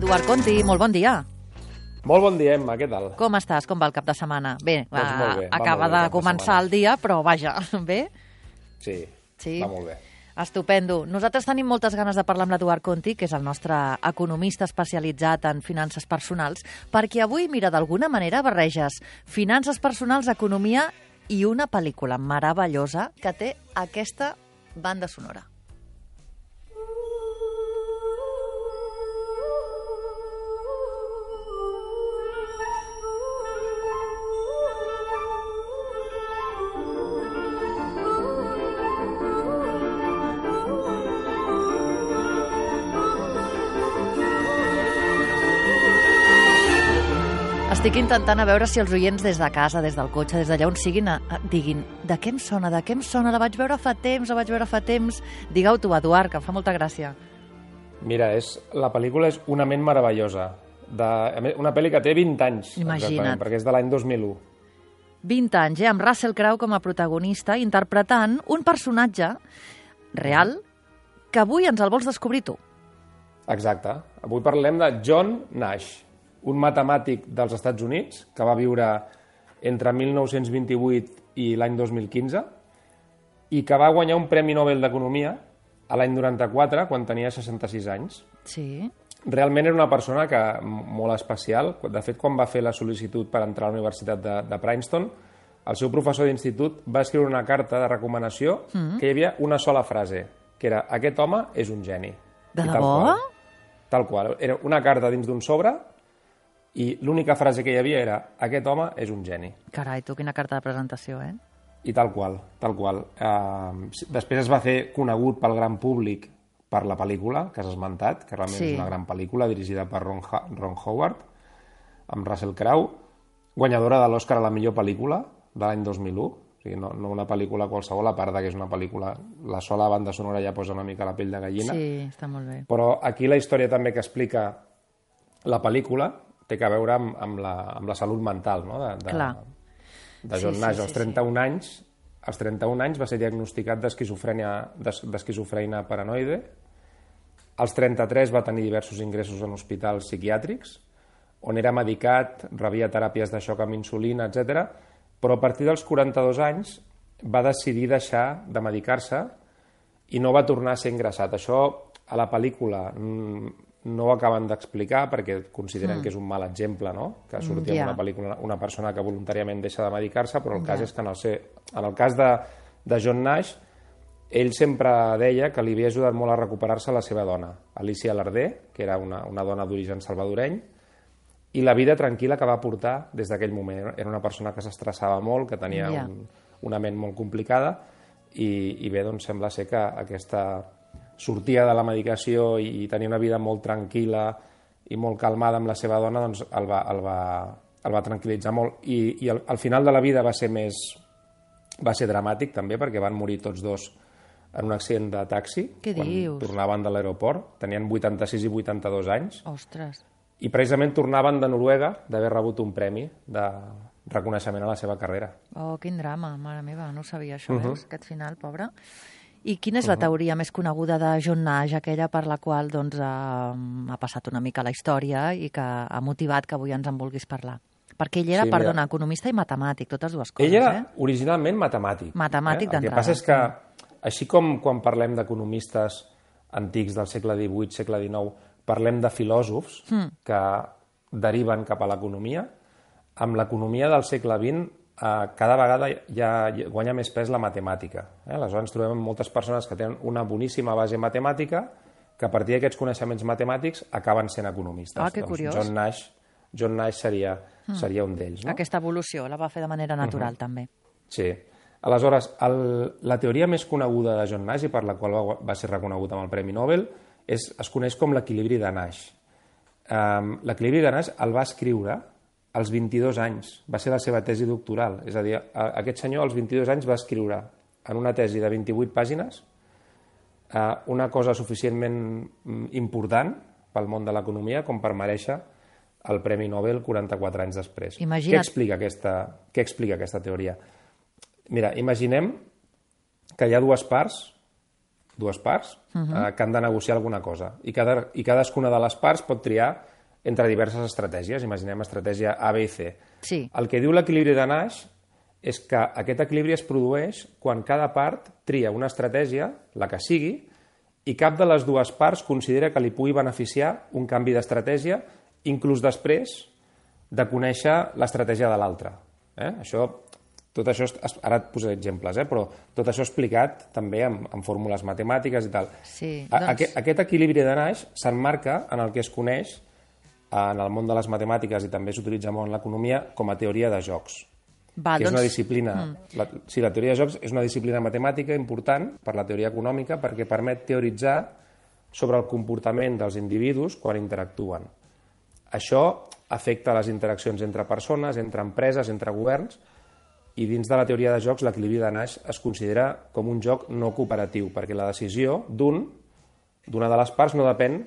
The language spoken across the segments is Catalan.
Eduard Conti, molt bon dia. Molt bon dia, Emma, què tal? Com estàs? Com va el cap de setmana? Bé, Doncs va, molt bé, va acaba bé de de començar setmana. el dia, però vaja, bé? Sí, Sí. va molt bé. Estupendo. Nosaltres tenim moltes ganes de parlar amb l'Eduard Conti, que és el nostre economista especialitzat en finances personals, perquè avui, mira, d'alguna manera barreges finances personals, economia i una pel·lícula meravellosa que té aquesta banda sonora. Estic intentant a veure si els oients des de casa, des del cotxe, des d'allà on siguin, a, a, diguin de què em sona, de què em sona, la vaig veure fa temps, la vaig veure fa temps. Digueu tu, Eduard, que em fa molta gràcia. Mira, és, la pel·lícula és una ment meravellosa. De, una pel·li que té 20 anys, Imagina't. perquè és de l'any 2001. 20 anys, eh, amb Russell Crowe com a protagonista, interpretant un personatge real que avui ens el vols descobrir tu. Exacte. Avui parlem de John Nash, un matemàtic dels Estats Units que va viure entre 1928 i l'any 2015 i que va guanyar un Premi Nobel d'Economia a l'any 94, quan tenia 66 anys. Sí. Realment era una persona que molt especial. De fet, quan va fer la sol·licitud per entrar a la Universitat de, de Princeton, el seu professor d'institut va escriure una carta de recomanació mm. que hi havia una sola frase, que era aquest home és un geni. De I tal debò? qual. Tal qual. Era una carta dins d'un sobre i l'única frase que hi havia era aquest home és un geni. Carai, tu, quina carta de presentació, eh? I tal qual, tal qual. Uh, després es va fer conegut pel gran públic per la pel·lícula que has esmentat, que realment Sí. és una gran pel·lícula dirigida per Ron, ha Ron Howard, amb Russell Crowe, guanyadora de l'Oscar a la millor pel·lícula de l'any 2001, o sigui, no, no una pel·lícula qualsevol, a part que és una pel·lícula... La sola banda sonora ja posa una mica la pell de gallina, Sí, està molt bé. però aquí la història també que explica la pel·lícula té que veure amb, amb, la, amb la salut mental no? de, de, Clar. de Sí, John sí, Nash. sí, als 31 anys als 31 anys va ser diagnosticat d'esquizofrènia d'es- d'esquizofrènia paranoide. Als 33 va tenir diversos ingressos en hospitals psiquiàtrics, on era medicat, rebia teràpies de xoc amb insulina, etc. Però a partir dels 42 anys va decidir deixar de medicar-se i no va tornar a ser ingressat. Això a la pel·lícula mm, no ho acaben d'explicar perquè consideren que és un mal exemple, no? que Mm, ja. en una pel·lícula una persona que voluntàriament deixa de medicar-se, però el cas és que en el, ser, en el cas de, de John Nash, ell sempre deia que li havia ajudat molt a recuperar-se la seva dona, Alicia Lardé, que era una, una dona d'origen salvadoreny, i la vida tranquil·la que va portar des d'aquell moment. Era una persona que s'estressava molt, que tenia Ja. un, una ment molt complicada, i, i bé, doncs sembla ser que aquesta sortia de la medicació i, i tenia una vida molt tranquil·la i molt calmada amb la seva dona, doncs el va, el va, el va tranquil·litzar molt. I, i al, al final de la vida va ser més... va ser dramàtic també, perquè van morir tots dos en un accident de taxi, Què quan dius? tornaven de l'aeroport. Tenien 86 i 82 anys. Ostres. I precisament tornaven de Noruega d'haver rebut un premi de reconeixement a la seva carrera. Oh, quin drama, mare meva, no ho sabia això, Mhm. veus, aquest final, pobre. I quina és la teoria més coneguda de John Nash, aquella per la qual doncs, ha, ha passat una mica la història i que ha motivat que avui ens en vulguis parlar? Perquè ell era, Sí, perdona, economista i matemàtic, totes dues coses, Ell era eh? originalment matemàtic. Matemàtic eh? El que d'entrada, passa és que, així com quan parlem d'economistes antics del segle XVIII, segle XIX, parlem de filòsofs Hmm. que deriven cap a l'economia, amb l'economia del segle XX cada vegada ja guanya més pes la matemàtica. Eh? Aleshores trobem moltes persones que tenen una boníssima base matemàtica que a partir d'aquests coneixements matemàtics acaben sent economistes. Ah, que doncs curiós. John Nash, John Nash seria, seria un d'ells. No? Aquesta evolució la va fer de manera natural, també. Sí. Aleshores, el, la teoria més coneguda de John Nash i per la qual va, va ser reconegut amb el Premi Nobel és, es coneix com l'equilibri de Nash. Um, l'equilibri de Nash el va escriure als 22 anys. Va ser la seva tesi doctoral. És a dir, aquest senyor als 22 anys va escriure en una tesi de 28 pàgines uh, una cosa suficientment mm, important pel món de l'economia com per mereixer el Premi Nobel 44 anys després. Imagina't. Què explica aquesta, què explica aquesta teoria? Mira, imaginem que hi ha dues parts dues parts, uh -huh. eh, que han de negociar alguna cosa. I, cada, I cadascuna de les parts pot triar entre diverses estratègies. Imaginem estratègia A, B i C. Sí. El que diu l'equilibri de Nash és que aquest equilibri es produeix quan cada part tria una estratègia, la que sigui, i cap de les dues parts considera que li pugui beneficiar un canvi d'estratègia, inclús després de conèixer l'estratègia de l'altre. Eh? Això tot això, ara et posaré exemples, eh? però tot això explicat també amb, amb fórmules matemàtiques i tal. Sí, doncs... aquest, aquest equilibri de Nash s'emmarca en el que es coneix en el món de les matemàtiques i també s'utilitza molt en l'economia com a teoria de jocs. Va, que doncs... és una disciplina... Mm. La, sí, la teoria de jocs és una disciplina matemàtica important per la teoria econòmica perquè permet teoritzar sobre el comportament dels individus quan interactuen. Això afecta les interaccions entre persones, entre empreses, entre governs, i dins de la teoria de jocs l'equilibri de Nash es considera com un joc no cooperatiu, perquè la decisió d'un, d'una de les parts, no depèn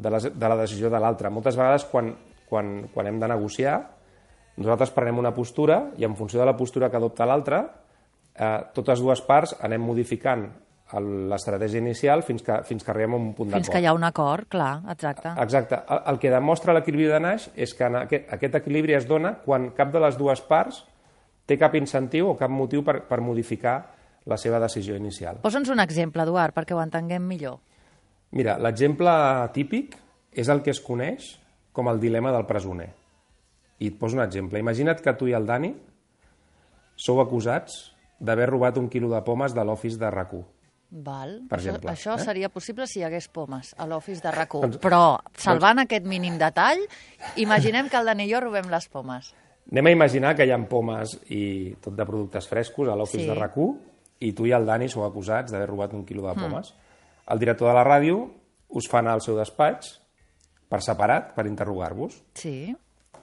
de la, de la decisió de l'altra. Moltes vegades, quan, quan, quan hem de negociar, nosaltres prenem una postura i en funció de la postura que adopta l'altra, eh, totes dues parts anem modificant l'estratègia inicial fins que, fins que arribem a un punt d'acord. Fins que hi ha un acord, clar, exacte. Exacte. El, el que demostra l'equilibri de Nash és que aquest, aquest equilibri es dona quan cap de les dues parts té cap incentiu o cap motiu per, per modificar la seva decisió inicial. Posa'ns un exemple, Eduard, perquè ho entenguem millor. Mira, l'exemple típic és el que es coneix com el dilema del presoner. I et poso un exemple. Imagina't que tu i el Dani sou acusats d'haver robat un quilo de pomes de l'office de rac Val. Per això, exemple, això eh? seria possible si hi hagués pomes a l'office de rac Però, salvant aquest mínim detall, imaginem que el Dani i jo robem les pomes. Anem a imaginar que hi ha pomes i tot de productes frescos a l'office Sí. de rac i tu i el Dani sou acusats d'haver robat un quilo de pomes. El director de la ràdio us fa anar al seu despatx per separat, per interrogar-vos. Sí.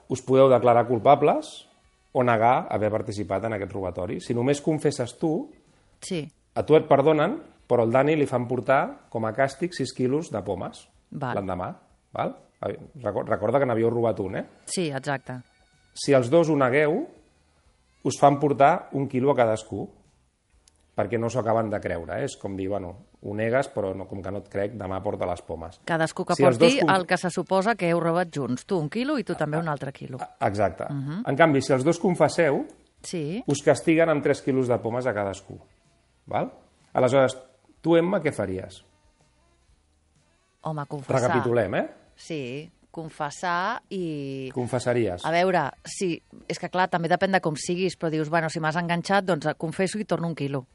Us podeu declarar culpables o negar haver participat en aquest robatori. Si només confesses tu, Sí. a tu et perdonen, però al Dani li fan portar com a càstig 6 quilos de pomes l'endemà. Val? Recor- Recorda que n'havíeu robat un, eh? Sí, exacte. Si els dos ho negueu, us fan portar un quilo a cadascú, perquè no s'ho acaben de creure. Eh? És com dir, bueno, ho negues, però no, com que no et crec, demà porta les pomes. Cadascú que Si porti dos el que se suposa que heu robat junts. Tu un quilo i tu també un altre quilo. Exacte. Uh -huh. En canvi, si els dos confesseu, Sí. us castiguen amb 3 quilos de pomes a cadascú. Val? Aleshores, tu, Emma, què faries? Home, confessar. Recapitulem, eh? Sí, confessar i... Confessaries. A veure, sí, és que clar, també depèn de com siguis, però dius, bueno, si m'has enganxat, doncs confesso i torno un quilo.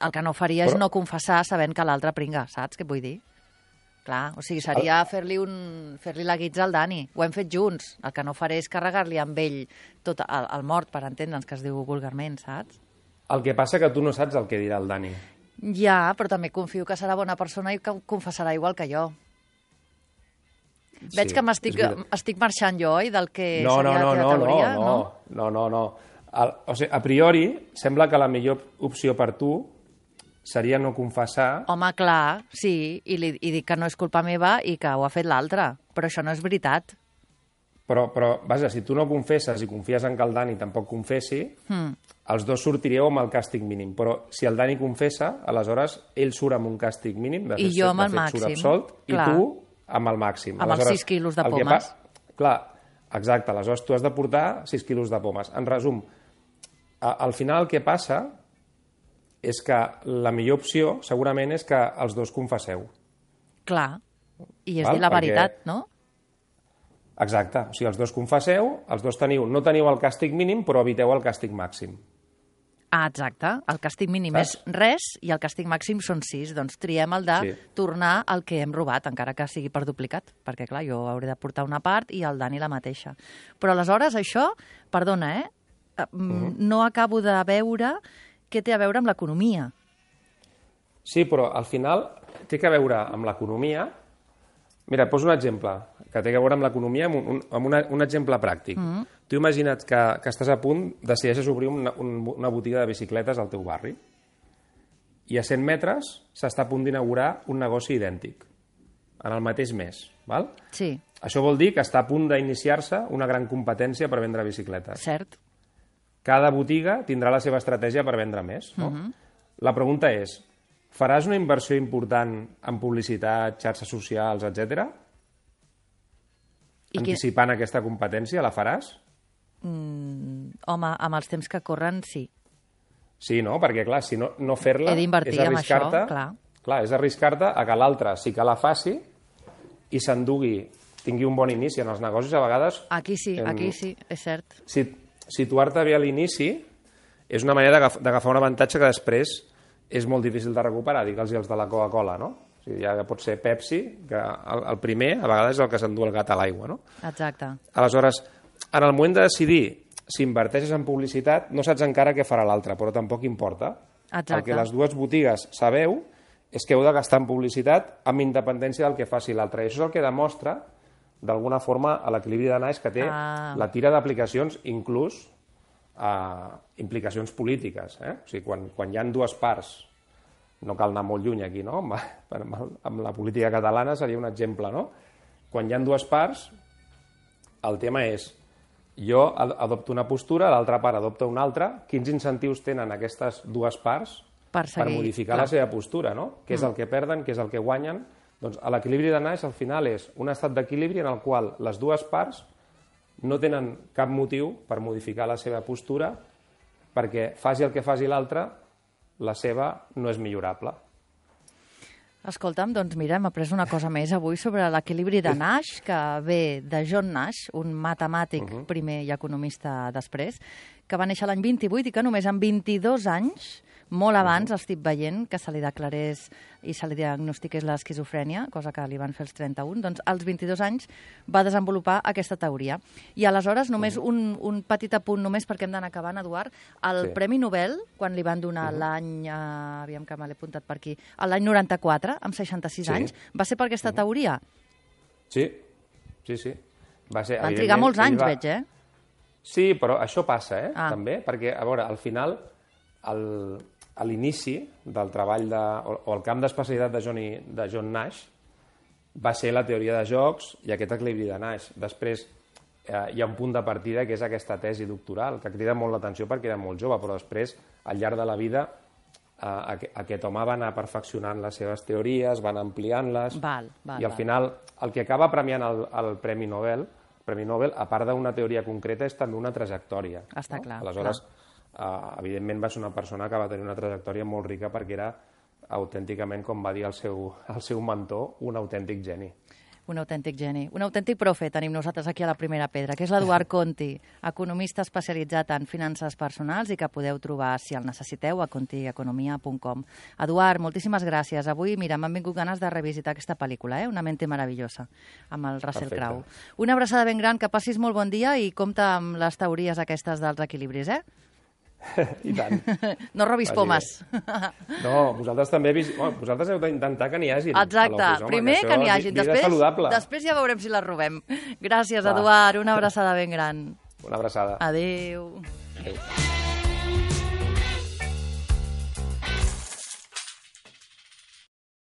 El que no faria és Però- no confessar sabent que l'altre pringa, saps què vull dir? Clar, o sigui, seria fer-li un... fer-li la guitza al Dani. Ho hem fet junts. El que no faré és carregar-li amb ell tot el, el mort, per entendre'ns, que es diu vulgarment, saps? El que passa que tu no saps el que dirà el Dani. Ja, però també confio que serà bona persona i que confessarà igual que jo. Veig Sí, que m'estic és estic marxant jo, oi, del que no, seria no, la no, teoria, no, no, no, no, no. El, o sigui, a priori, sembla que la millor opció per tu seria no confessar Home, clar, sí, i, li, i dic que no és culpa meva i que ho ha fet l'altre, però això no és veritat. Però, però, vaja, si tu no confesses i confies en que el Dani tampoc confessi, mm. els dos sortiríeu amb el càstig mínim. Però si el Dani confessa, aleshores ell surt amb un càstig mínim, de I fet, jo de amb el fet, màxim, surt absolt, clar. i tu amb el màxim. Amb els sis quilos de pomes. clar, exacte, aleshores tu has de portar 6 quilos de pomes. En resum, al final el que passa és que la millor opció segurament és que els dos confesseu. Clar. I és Val, dir la perquè- veritat, no? Exacte. O sigui, els dos confesseu, els dos teniu, no teniu el càstig mínim, però eviteu el càstig màxim. Ah, exacte. El càstig mínim Saps? és res i el càstig màxim són sis. Doncs triem el de Sí. tornar el que hem robat, encara que sigui per duplicat. Perquè, clar, jo hauré de portar una part i el Dani la mateixa. Però aleshores això, perdona, eh? Mm, No acabo de veure què té a veure amb l'economia. Sí, però al final té que veure amb l'economia. Mira, poso un exemple que té a veure amb l'economia, amb, un, amb una, un exemple pràctic. Mm. Tu imagina't que, que estàs a punt, decideixes obrir una, un, una botiga de bicicletes al teu barri i a 100 metres s'està a punt d'inaugurar un negoci idèntic, en el mateix mes. Val? Sí, Això vol dir que està a punt d'iniciar-se una gran competència per vendre bicicletes. cert. Cada botiga tindrà la seva estratègia per vendre més. No? Mhm. La pregunta és, faràs una inversió important en publicitat, xarxes socials, etc. Anticipant aquesta competència, la faràs? Home, amb els temps que corren, sí. Sí, no? Perquè, clar, si no, no fer-la és en això, arriscar-te... clar. Clar, és arriscar-te a que l'altre sí que la faci i s'endugui, tingui un bon inici en els negocis, a vegades Aquí sí, Em- aquí sí, és cert. si, situar-te bé a l'inici és una manera d'agaf- d'agafar un avantatge que després és molt difícil de recuperar, digue'ls els de la Coca-Cola, no? O sigui, ja pot ser Pepsi, que el, el primer a vegades és el que s'endú el gat a l'aigua, no? Exacte. Aleshores, en el moment de decidir si inverteixes en publicitat, no saps encara què farà l'altre, però tampoc importa. Exacte. El que les dues botigues sabeu és que heu de gastar en publicitat amb independència del que faci l'altre. I això és el que demostra, d'alguna forma, a l'equilibri de Naix que té Ah. la tira d'aplicacions, inclús a implicacions polítiques. Eh? O sigui, quan, quan hi han dues parts, no cal anar molt lluny aquí, no? Amb, amb, amb la política catalana seria un exemple, no? Quan hi han dues parts, el tema és jo ad- adopto una postura, l'altra part adopta una altra, quins incentius tenen aquestes dues parts Per per seguir, modificar clar. la seva postura, no? Què és el que perden, què és el que guanyen? Doncs l'equilibri de Naix al final és un estat d'equilibri en el qual les dues parts no tenen cap motiu per modificar la seva postura perquè faci el que faci l'altre, la seva no és millorable. Escolta'm, doncs mira, hem après una cosa més avui sobre l'equilibri de Nash, que ve de John Nash, un matemàtic Mhm. primer i economista després, que va néixer l'any 28 i que només amb 22 anys, molt Mhm. abans estic veient que se li declarés i se li diagnostiqués l'esquizofrènia, cosa que li van fer els 31, doncs als 22 anys va desenvolupar aquesta teoria. I aleshores, només un, un petit apunt, només perquè hem d'anar acabant, Eduard, el Mhm. Sí. Premi Nobel, quan li van donar l'any, eh, aviam que me l'he apuntat per aquí, l'any 94, amb 66 Sí. anys, va ser per aquesta teoria. Sí, sí, sí. Va ser, Van trigar molts anys, va- veig, eh? Sí, però això passa, eh? Ah. També, perquè, a veure, al final, el, a l'inici del treball de, o, o el camp d'especialitat de, Johnny, de John Nash va ser la teoria de jocs i aquest equilibri de Nash. Després eh, hi ha un punt de partida que és aquesta tesi doctoral, que crida molt l'atenció perquè era molt jove, però després, al llarg de la vida, eh, aqu- aquest home va anar perfeccionant les seves teories, van ampliant-les, i al val. final el que acaba premiant el, el Premi Nobel, el Premi Nobel, a part d'una teoria concreta, és també una trajectòria. Està clar, Aleshores, eh, evidentment va ser una persona que va tenir una trajectòria molt rica perquè era autènticament, com va dir el seu, el seu mentor, un autèntic geni. Un autèntic geni. Un autèntic profe tenim nosaltres aquí a la primera pedra, que és l'Eduard Conti, economista especialitzat en finances personals i que podeu trobar, si el necessiteu, a contieconomia.com. Eduard, moltíssimes gràcies. Avui, mira, m'han vingut ganes de revisitar aquesta pel·lícula, eh? Una mente meravellosa, amb el Russell. Crowe. Una abraçada ben gran, que passis molt bon dia i compta amb les teories aquestes dels equilibris, eh? I tant. No robis pomes. No, vosaltres també... vis- Bueno, vosaltres heu d'intentar que n'hi hagin. a Exacte, home, primer això que n'hi vida després, saludable. després ja veurem si les robem. Gràcies, Va. Eduard, una abraçada ben gran. Una abraçada. Adéu. Adéu.